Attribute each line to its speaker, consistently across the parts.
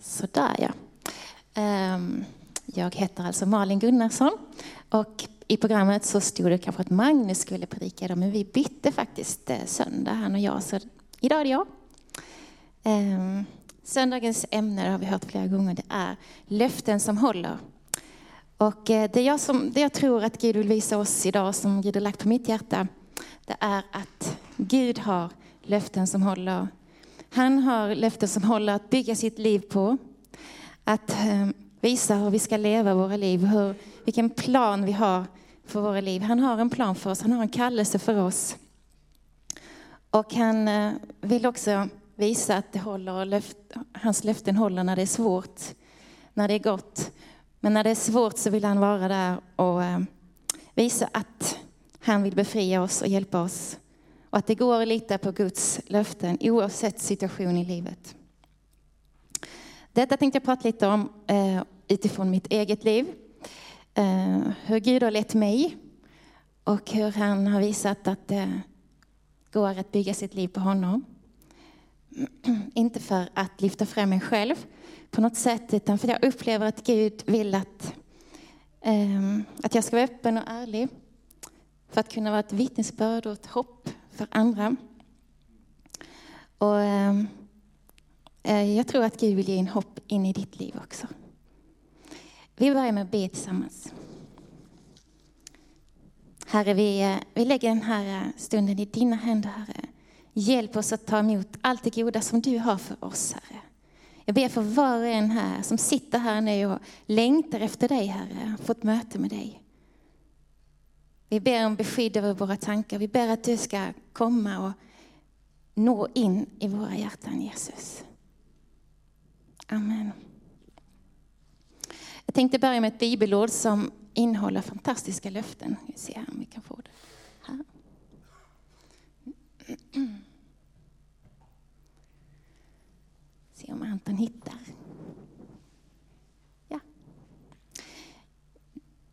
Speaker 1: Sådär ja. Ehm, jag heter alltså Malin Gunnarsson och i programmet så stod det kanske att Magnus skulle predika idag, men vi bytte faktiskt eh, söndag, han och jag, så idag är det jag. Ehm, söndagens ämne, det har vi hört flera gånger, det är löften som håller. Och eh, det jag, som, det jag tror att Gud vill visa oss idag, som Gud har lagt på mitt hjärta, det är att Gud har löften som håller. Han har löften som håller att bygga sitt liv på, att eh, visa hur vi ska leva våra liv, hur, vilken plan vi har för våra liv. Han har en plan för oss, han har en kallelse för oss. Och han eh, vill också visa att det håller, löft, hans löften håller när det är svårt, när det är gott. Men när det är svårt så vill han vara där och eh, visa att han vill befria oss och hjälpa oss. Och att det går att lita på Guds löften oavsett situation i livet. Detta tänkte jag prata lite om eh, utifrån mitt eget liv. Eh, hur Gud har lett mig och hur han har visat att det går att bygga sitt liv på honom. Inte för att lyfta fram mig själv på något sätt, utan för att jag upplever att Gud vill att, eh, att jag ska vara öppen och ärlig. För att kunna vara ett vittnesbörd och ett hopp för andra. Och ehm, eh, jag tror att Gud vill ge en hopp in i ditt liv också. Vi börjar med att be tillsammans. Herre, vi, eh, vi lägger den här eh, stunden i dina händer, Herre. Hjälp oss att ta emot allt det goda som du har för oss, Herre. Jag ber för var och en här som sitter här nu och längtar efter dig, Herre, fått möte med dig. Vi ber om beskydd över våra tankar. Vi ber att du ska komma och nå in i våra hjärtan, Jesus. Amen. Jag tänkte börja med ett bibelord som innehåller fantastiska löften. Vi ser om vi kan få det här. Se om Anton hittar. Ja.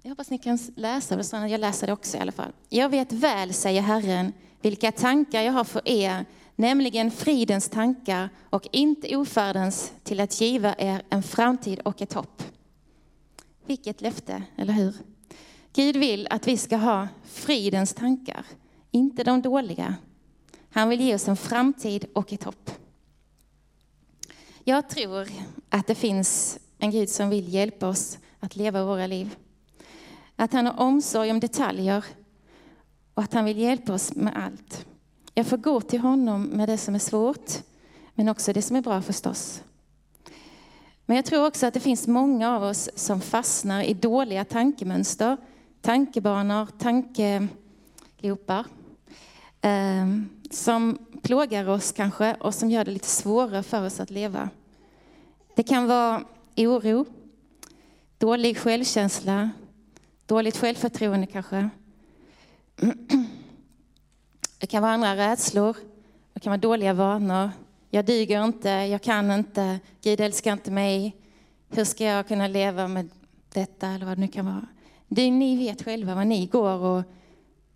Speaker 1: Jag hoppas ni kan läsa det, jag läser det också i alla fall. Jag vet väl, säger Herren, vilka tankar jag har för er, nämligen fridens tankar och inte ofärdens till att giva er en framtid och ett hopp. Vilket löfte, eller hur? Gud vill att vi ska ha fridens tankar, inte de dåliga. Han vill ge oss en framtid och ett hopp. Jag tror att det finns en Gud som vill hjälpa oss att leva våra liv. Att han har omsorg om detaljer och att han vill hjälpa oss med allt. Jag får gå till honom med det som är svårt, men också det som är bra förstås. Men jag tror också att det finns många av oss som fastnar i dåliga tankemönster, tankebanor, tankelopar. Eh, som plågar oss kanske och som gör det lite svårare för oss att leva. Det kan vara oro, dålig självkänsla, dåligt självförtroende kanske. Det kan vara andra rädslor, det kan vara dåliga vanor, jag duger inte, jag kan inte, Gud älskar inte mig. Hur ska jag kunna leva med detta eller vad det nu kan vara. Det, ni vet själva vad ni går och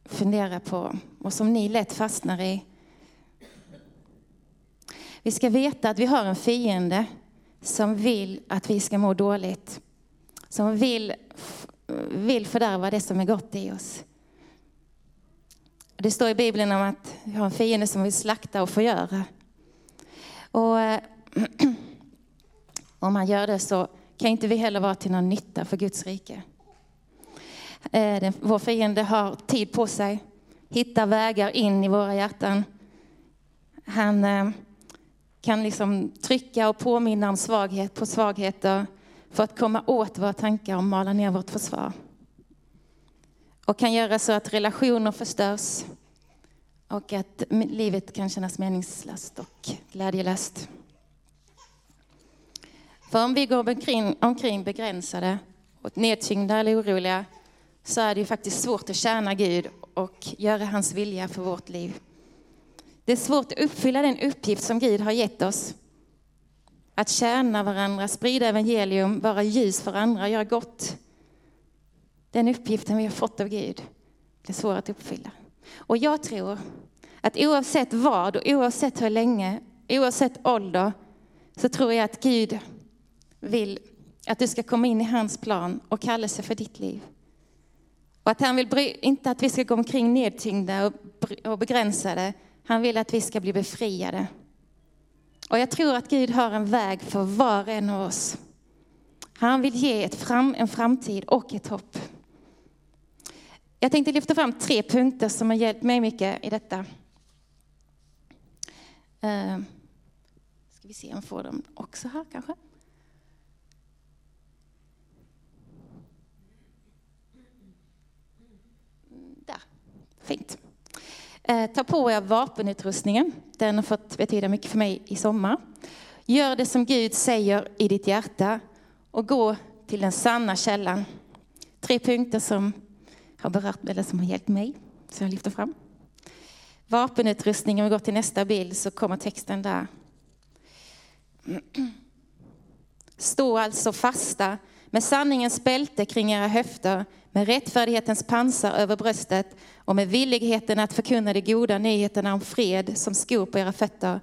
Speaker 1: funderar på och som ni lätt fastnar i. Vi ska veta att vi har en fiende som vill att vi ska må dåligt. Som vill, vill fördärva det som är gott i oss. Det står i Bibeln om att vi har en fiende som vill slakta och förgöra. Och eh, om han gör det så kan inte vi heller vara till någon nytta för Guds rike. Eh, vår fiende har tid på sig, hittar vägar in i våra hjärtan. Han eh, kan liksom trycka och påminna om svaghet på svagheter för att komma åt våra tankar och mala ner vårt försvar. Och kan göra så att relationer förstörs, och att livet kan kännas meningslöst och glädjelöst. För om vi går omkring, omkring begränsade, och nedtyngda eller oroliga så är det ju faktiskt svårt att tjäna Gud och göra hans vilja för vårt liv. Det är svårt att uppfylla den uppgift som Gud har gett oss. Att tjäna varandra, sprida evangelium, vara ljus för andra, göra gott. Den uppgiften vi har fått av Gud, det är svår att uppfylla. Och jag tror att oavsett vad och oavsett hur länge, oavsett ålder, så tror jag att Gud vill att du ska komma in i hans plan och kallelse för ditt liv. Och att han vill inte att vi ska gå omkring nedtyngda och begränsade. Han vill att vi ska bli befriade. Och jag tror att Gud har en väg för var och en av oss. Han vill ge ett fram, en framtid och ett hopp. Jag tänkte lyfta fram tre punkter som har hjälpt mig mycket i detta. Eh, ska vi se om jag får dem också här kanske. Där, fint. Eh, ta på er vapenutrustningen. Den har fått betyda mycket för mig i sommar. Gör det som Gud säger i ditt hjärta och gå till den sanna källan. Tre punkter som har berört eller som har hjälpt mig, som jag lyfter fram. Vapenutrustning, om vi går till nästa bild så kommer texten där. Stå alltså fasta med sanningens bälte kring era höfter, med rättfärdighetens pansar över bröstet och med villigheten att förkunna de goda nyheterna om fred som skor på era fötter.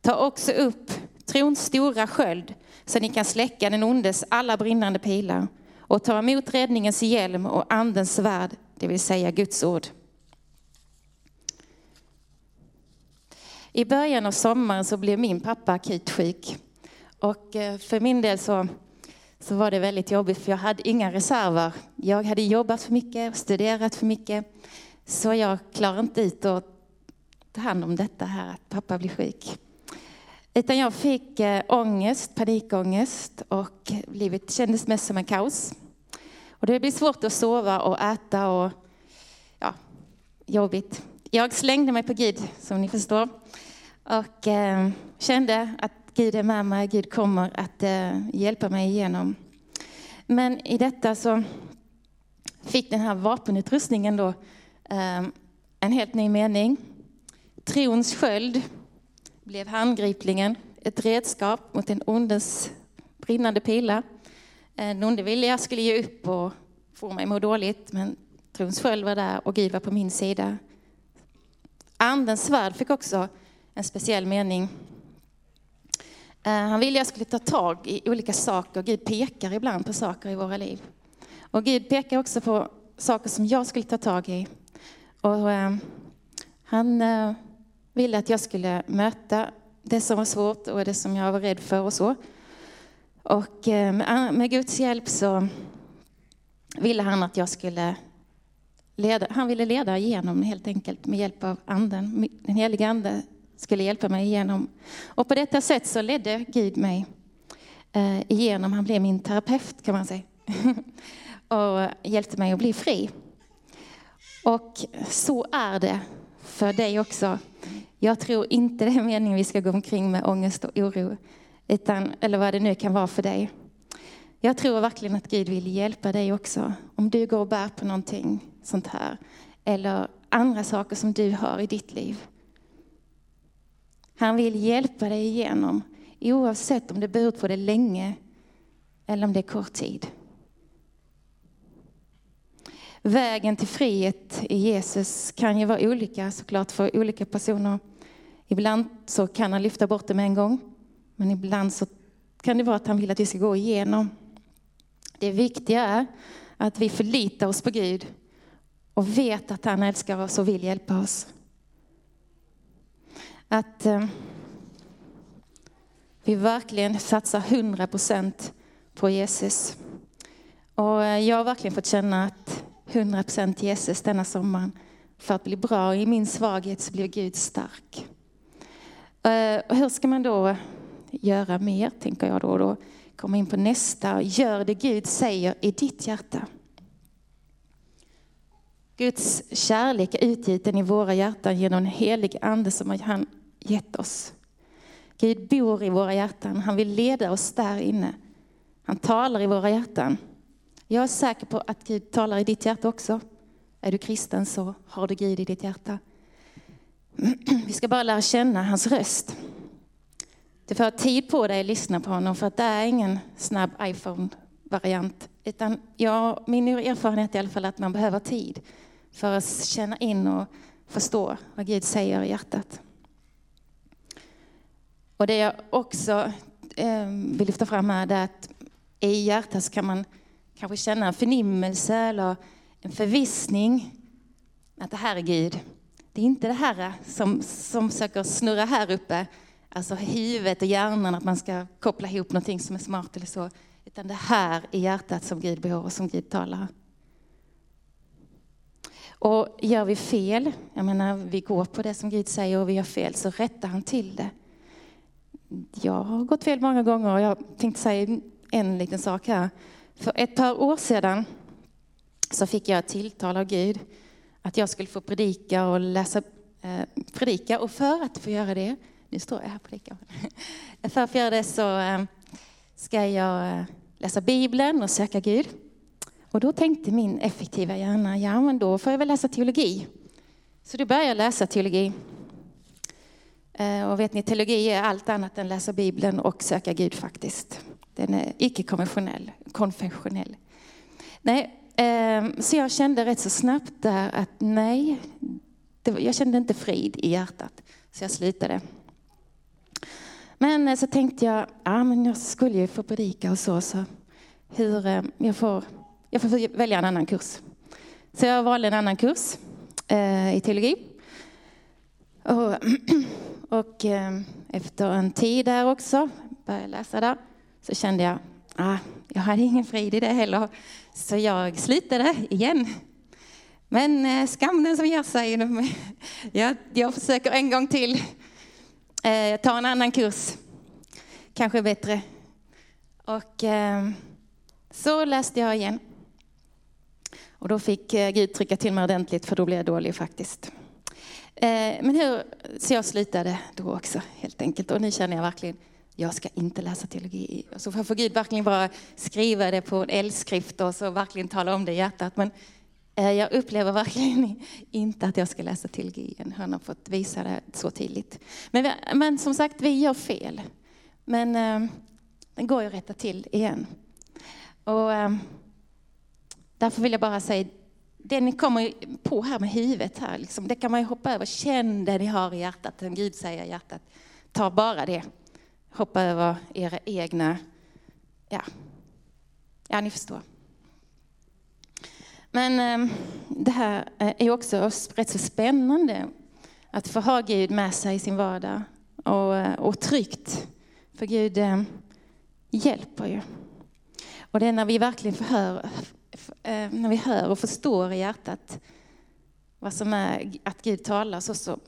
Speaker 1: Ta också upp trons stora sköld så ni kan släcka den ondes alla brinnande pilar och ta emot räddningens hjälm och andens svärd, det vill säga Guds ord. I början av sommaren så blev min pappa akut sjuk. Och eh, för min del så, så var det väldigt jobbigt för jag hade inga reserver. Jag hade jobbat för mycket, studerat för mycket. Så jag klarade inte ut att ta hand om detta här att pappa blir sjuk. Utan jag fick eh, ångest, panikångest och livet kändes mest som en kaos. Och det blev svårt att sova och äta och ja, jobbigt. Jag slängde mig på Gud, som ni förstår. Och eh, kände att Gud är med mig, Gud kommer att eh, hjälpa mig igenom. Men i detta så fick den här vapenutrustningen då eh, en helt ny mening. Trons sköld blev handgripligen ett redskap mot en ondes brinnande pilar. Eh, den onde ville jag skulle ge upp och få mig må dåligt, men trons sköld var där och Gud var på min sida. Andens svärd fick också en speciell mening. Eh, han ville jag skulle ta tag i olika saker. Gud pekar ibland på saker i våra liv. Och Gud pekar också på saker som jag skulle ta tag i. Och eh, han eh, ville att jag skulle möta det som var svårt och det som jag var rädd för och så. Och eh, med Guds hjälp så ville han att jag skulle leda, han ville leda igenom helt enkelt med hjälp av anden. Den helige ande skulle hjälpa mig igenom. Och på detta sätt så ledde Gud mig eh, igenom. Han blev min terapeut kan man säga. och hjälpte mig att bli fri. Och så är det för dig också. Jag tror inte det är meningen vi ska gå omkring med ångest och oro, utan, eller vad det nu kan vara för dig. Jag tror verkligen att Gud vill hjälpa dig också. Om du går och bär på någonting sånt här, eller andra saker som du har i ditt liv. Han vill hjälpa dig igenom, oavsett om det burit på det länge eller om det är kort tid. Vägen till frihet i Jesus kan ju vara olika såklart för olika personer. Ibland så kan han lyfta bort det med en gång, men ibland så kan det vara att han vill att vi ska gå igenom. Det viktiga är att vi förlitar oss på Gud och vet att han älskar oss och vill hjälpa oss. Att eh, vi verkligen satsar 100 procent på Jesus. Och eh, jag har verkligen fått känna att 100 procent Jesus denna sommaren för att bli bra. I min svaghet så blir Gud stark. Eh, och hur ska man då göra mer, tänker jag då. då komma in på nästa. Gör det Gud säger i ditt hjärta. Guds kärlek är utgjuten i våra hjärtan genom den helige Ande som han gett oss. Gud bor i våra hjärtan. Han vill leda oss där inne. Han talar i våra hjärtan. Jag är säker på att Gud talar i ditt hjärta också. Är du kristen så har du Gud i ditt hjärta. Vi ska bara lära känna hans röst. Du får ha tid på dig att lyssna på honom för att det är ingen snabb iPhone-variant. Utan jag, min erfarenhet är i alla fall att man behöver tid för att känna in och förstå vad Gud säger i hjärtat. Och det jag också eh, vill lyfta fram här är att i hjärtat så kan man kanske känna en förnimmelse eller en förvissning att det här är Gud. Det är inte det här som, som försöker snurra här uppe, alltså huvudet och hjärnan, att man ska koppla ihop någonting som är smart eller så. Utan det här är hjärtat som Gud behöver, och som Gud talar. Och gör vi fel, jag menar vi går på det som Gud säger och vi gör fel, så rättar han till det. Jag har gått fel många gånger och jag tänkte säga en liten sak här. För ett par år sedan så fick jag ett tilltal av Gud att jag skulle få predika och läsa eh, predika. Och för att få göra det, nu står jag här och predikar. För att få göra det så eh, ska jag eh, läsa Bibeln och söka Gud. Och då tänkte min effektiva hjärna, ja men då får jag väl läsa teologi. Så då började jag läsa teologi. Eh, och vet ni, teologi är allt annat än läsa Bibeln och söka Gud faktiskt. Den är icke-konventionell, konfessionell. Nej, ehm, så jag kände rätt så snabbt där att nej, jag kände inte frid i hjärtat. Så jag slutade. Men eh, så tänkte jag, ja men jag skulle ju få predika och så, så hur, eh, jag, får, jag får välja en annan kurs. Så jag valde en annan kurs eh, i teologi. Och, och eh, efter en tid där också, började läsa där, så kände jag, ah, jag hade ingen frid i det heller. Så jag slutade igen. Men eh, skam den som ger sig. Jag, jag försöker en gång till. Eh, ta en annan kurs. Kanske bättre. Och eh, så läste jag igen. Och då fick eh, Gud trycka till mig ordentligt för då blev jag dålig faktiskt. Eh, men hur, så jag slutade då också helt enkelt. Och nu känner jag verkligen jag ska inte läsa teologi. Så alltså, får Gud verkligen bara skriva det på en eldskrift och så verkligen tala om det i hjärtat. Men eh, jag upplever verkligen inte att jag ska läsa teologi än. Han har fått visa det så tydligt. Men, vi, men som sagt, vi gör fel. Men eh, den går ju att rätta till igen. Och därför vill jag bara säga, det ni kommer på här med huvudet här, liksom, det kan man ju hoppa över. Känn det ni har i hjärtat, den Gud säger i hjärtat. Ta bara det hoppa över era egna, ja, ja ni förstår. Men ehm, det här eh, är också rätt så spännande att få ha Gud med sig i sin vardag och, eh, och tryggt. För Gud ehm, hjälper ju. Och det är när vi verkligen hör, Eh, när vi hör och förstår i hjärtat vad som är att Gud talar så, så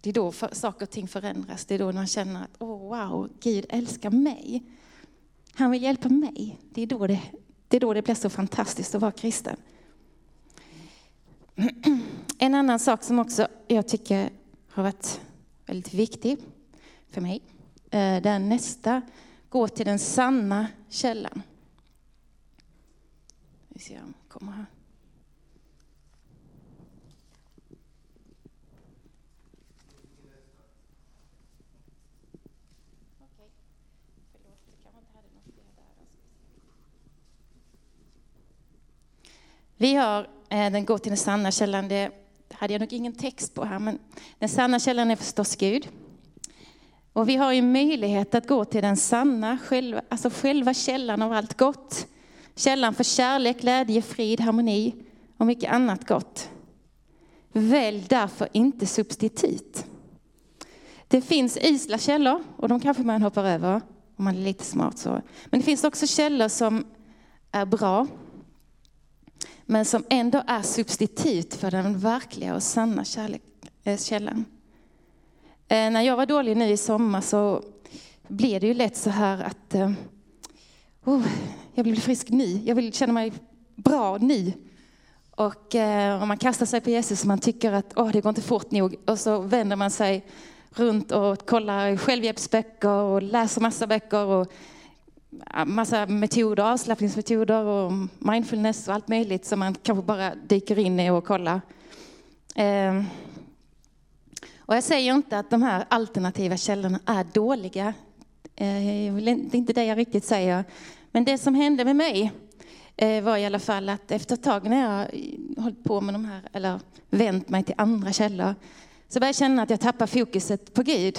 Speaker 1: det är då saker och ting förändras. Det är då man känner att oh, wow, Gud älskar mig. Han vill hjälpa mig. Det är, då det, det är då det blir så fantastiskt att vara kristen. En annan sak som också jag tycker har varit väldigt viktig för mig, eh, det är nästa, gå till den sanna källan. Vi ser om kommer här. Vi har eh, den går till den sanna källan. Det hade jag nog ingen text på här, men den sanna källan är förstås Gud. Och vi har ju möjlighet att gå till den sanna, själva, alltså själva källan av allt gott. Källan för kärlek, glädje, frid, harmoni och mycket annat gott. Välj därför inte substitut. Det finns isla källor och de kanske man hoppar över om man är lite smart. så. Men det finns också källor som är bra men som ändå är substitut för den verkliga och sanna kärlek, eh, källan. Eh, när jag var dålig nu i sommar så blev det ju lätt så här att eh, oh, jag vill bli frisk nu, jag vill känna mig bra nu. Och eh, om man kastar sig på Jesus och man tycker att oh, det går inte fort nog och så vänder man sig runt och kollar självhjälpsböcker och läser massa böcker och massa metoder, avslappningsmetoder och mindfulness och allt möjligt som man kanske bara dyker in i och kollar. Ehm, och jag säger inte att de här alternativa källorna är dåliga. Eh, det är inte det jag riktigt säger. Men det som hände med mig eh, var i alla fall att efter ett tag när jag eh, hållit på med de här, eller vänt mig till andra källor, så började jag känna att jag tappar fokuset på Gud.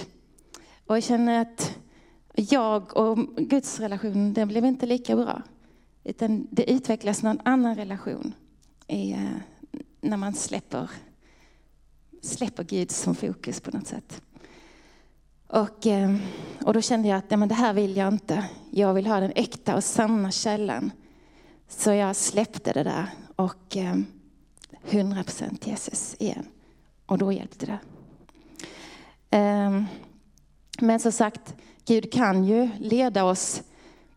Speaker 1: Och jag känner att jag och Guds relation, den blev inte lika bra. Utan det utvecklas någon annan relation i, eh, när man släpper, släpper Gud som fokus på något sätt. Och, eh, och då kände jag att ja, men det här vill jag inte. Jag vill ha den äkta och sanna källan. Så jag släppte det där och eh, 100% Jesus igen. Och då hjälpte det. Ehm, men som sagt, Gud kan ju leda oss,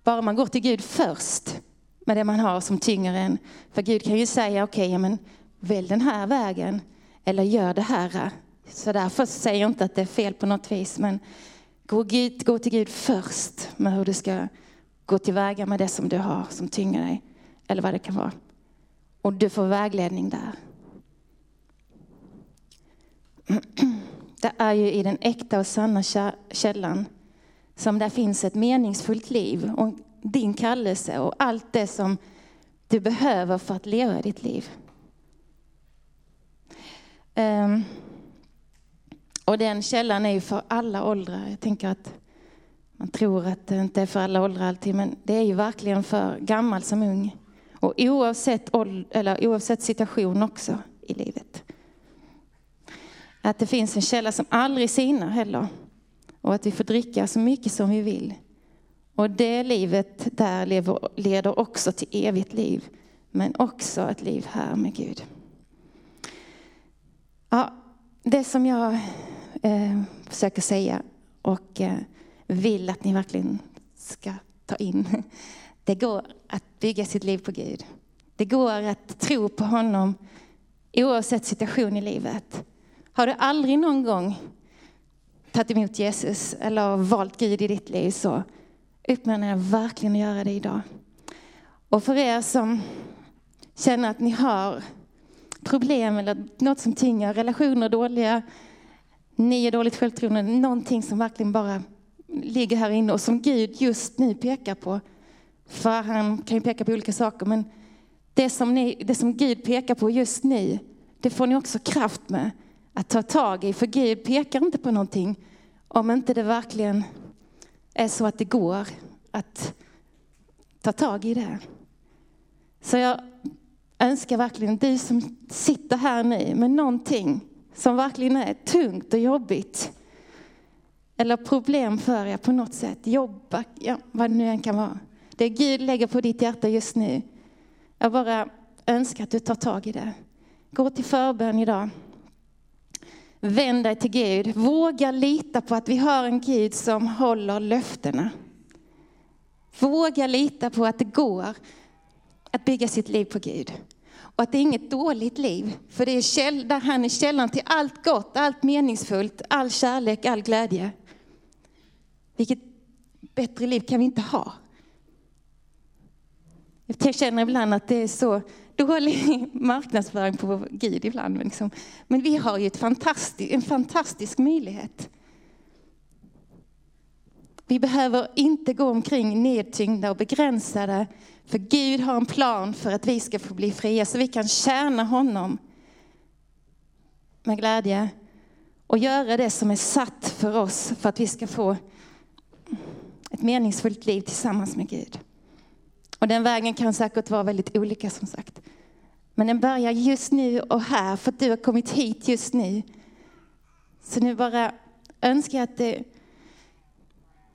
Speaker 1: bara man går till Gud först med det man har som tynger en. För Gud kan ju säga, okej, okay, men välj den här vägen eller gör det här. Så därför säger jag inte att det är fel på något vis, men gå, Gud, gå till Gud först med hur du ska gå tillväga med det som du har som tynger dig, eller vad det kan vara. Och du får vägledning där. Det är ju i den äkta och sanna källan som där finns ett meningsfullt liv och din kallelse och allt det som du behöver för att leva ditt liv. Um, och den källan är ju för alla åldrar. Jag tänker att man tror att det inte är för alla åldrar alltid, men det är ju verkligen för gammal som ung. Och oavsett, eller oavsett situation också i livet. Att det finns en källa som aldrig sinar heller. Och att vi får dricka så mycket som vi vill. Och det livet där leder också till evigt liv. Men också ett liv här med Gud. Ja, det som jag eh, försöker säga och eh, vill att ni verkligen ska ta in. Det går att bygga sitt liv på Gud. Det går att tro på honom oavsett situation i livet. Har du aldrig någon gång tagit emot Jesus eller valt Gud i ditt liv så uppmanar jag verkligen att göra det idag. Och för er som känner att ni har problem eller något som tynger, relationer dåliga, ni är dåligt självtroende, någonting som verkligen bara ligger här inne och som Gud just nu pekar på. För han kan ju peka på olika saker, men det som, ni, det som Gud pekar på just nu, det får ni också kraft med att ta tag i. För Gud pekar inte på någonting om inte det verkligen är så att det går att ta tag i det. Så jag önskar verkligen du som sitter här nu med någonting som verkligen är tungt och jobbigt. Eller problem för er på något sätt. Jobba, ja, vad det nu än kan vara. Det Gud lägger på ditt hjärta just nu. Jag bara önskar att du tar tag i det. Gå till förbön idag. Vänd dig till Gud. Våga lita på att vi har en Gud som håller löftena. Våga lita på att det går att bygga sitt liv på Gud. Och att det är inget dåligt liv. För det är käll, där han är källan till allt gott, allt meningsfullt, all kärlek, all glädje. Vilket bättre liv kan vi inte ha. Jag känner ibland att det är så dålig marknadsföring på Gud ibland. Liksom. Men vi har ju ett fantastisk, en fantastisk möjlighet. Vi behöver inte gå omkring nedtyngda och begränsade. För Gud har en plan för att vi ska få bli fria så vi kan tjäna honom med glädje och göra det som är satt för oss för att vi ska få ett meningsfullt liv tillsammans med Gud. Och den vägen kan säkert vara väldigt olika som sagt. Men den börjar just nu och här för att du har kommit hit just nu. Så nu bara önskar jag att det,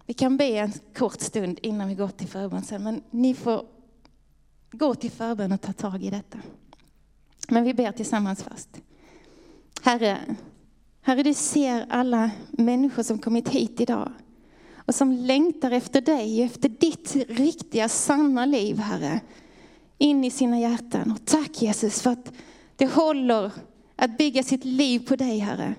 Speaker 1: vi kan be en kort stund innan vi går till förbön sen. Men ni får gå till förbön och ta tag i detta. Men vi ber tillsammans först. Herre, Herre du ser alla människor som kommit hit idag och som längtar efter dig, efter ditt riktiga, sanna liv, Herre, in i sina hjärtan. Och tack Jesus för att det håller att bygga sitt liv på dig, Herre.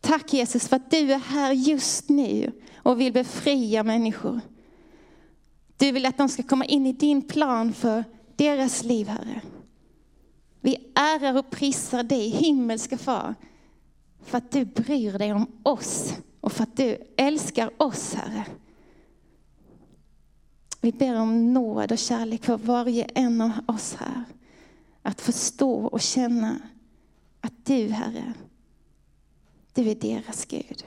Speaker 1: Tack Jesus för att du är här just nu och vill befria människor. Du vill att de ska komma in i din plan för deras liv, Herre. Vi ärar och prisar dig, himmelska far, för att du bryr dig om oss och för att du älskar oss, Herre. Vi ber om nåd och kärlek för varje en av oss här. Att förstå och känna att du, Herre, du är deras Gud.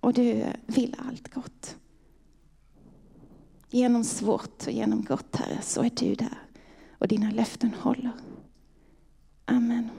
Speaker 1: Och du vill allt gott. Genom svårt och genom gott, Herre, så är du där. Och dina löften håller. Amen.